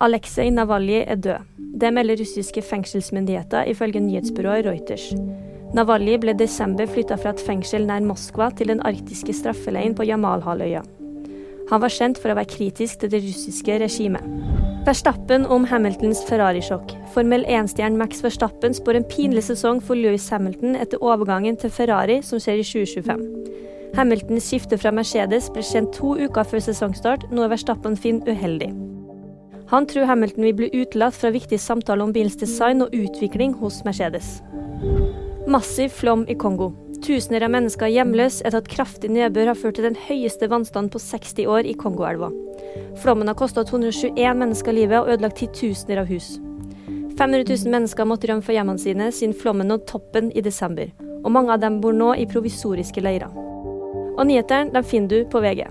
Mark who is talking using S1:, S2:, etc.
S1: Aleksej Navalny er død. Det melder russiske fengselsmyndigheter ifølge nyhetsbyrået Reuters. Navalny ble i desember flytta fra et fengsel nær Moskva til den arktiske straffeleiren på Jamalhalvøya. Han var kjent for å være kritisk til det russiske regimet. Verstappen om Hamiltons Ferrari-sjokk. Formel 1-stjernen Max Verstappen spår en pinlig sesong for Louis Hamilton etter overgangen til Ferrari, som skjer i 2025. Hamiltons skifte fra Mercedes ble kjent to uker før sesongstart, noe Verstappen finner uheldig. Han tror Hamilton vil bli utelatt fra viktige samtaler om bilens design og utvikling hos Mercedes. Massiv flom i Kongo. Tusener av mennesker er hjemløse etter at kraftig nedbør har ført til den høyeste vannstanden på 60 år i Kongoelva. Flommen har kosta 221 mennesker livet og ødelagt titusener av hus. 500 000 mennesker måtte rømme fra hjemmene sine siden flommen nådde toppen i desember, og mange av dem bor nå i provisoriske leirer. Og nyhetene finner du på VG.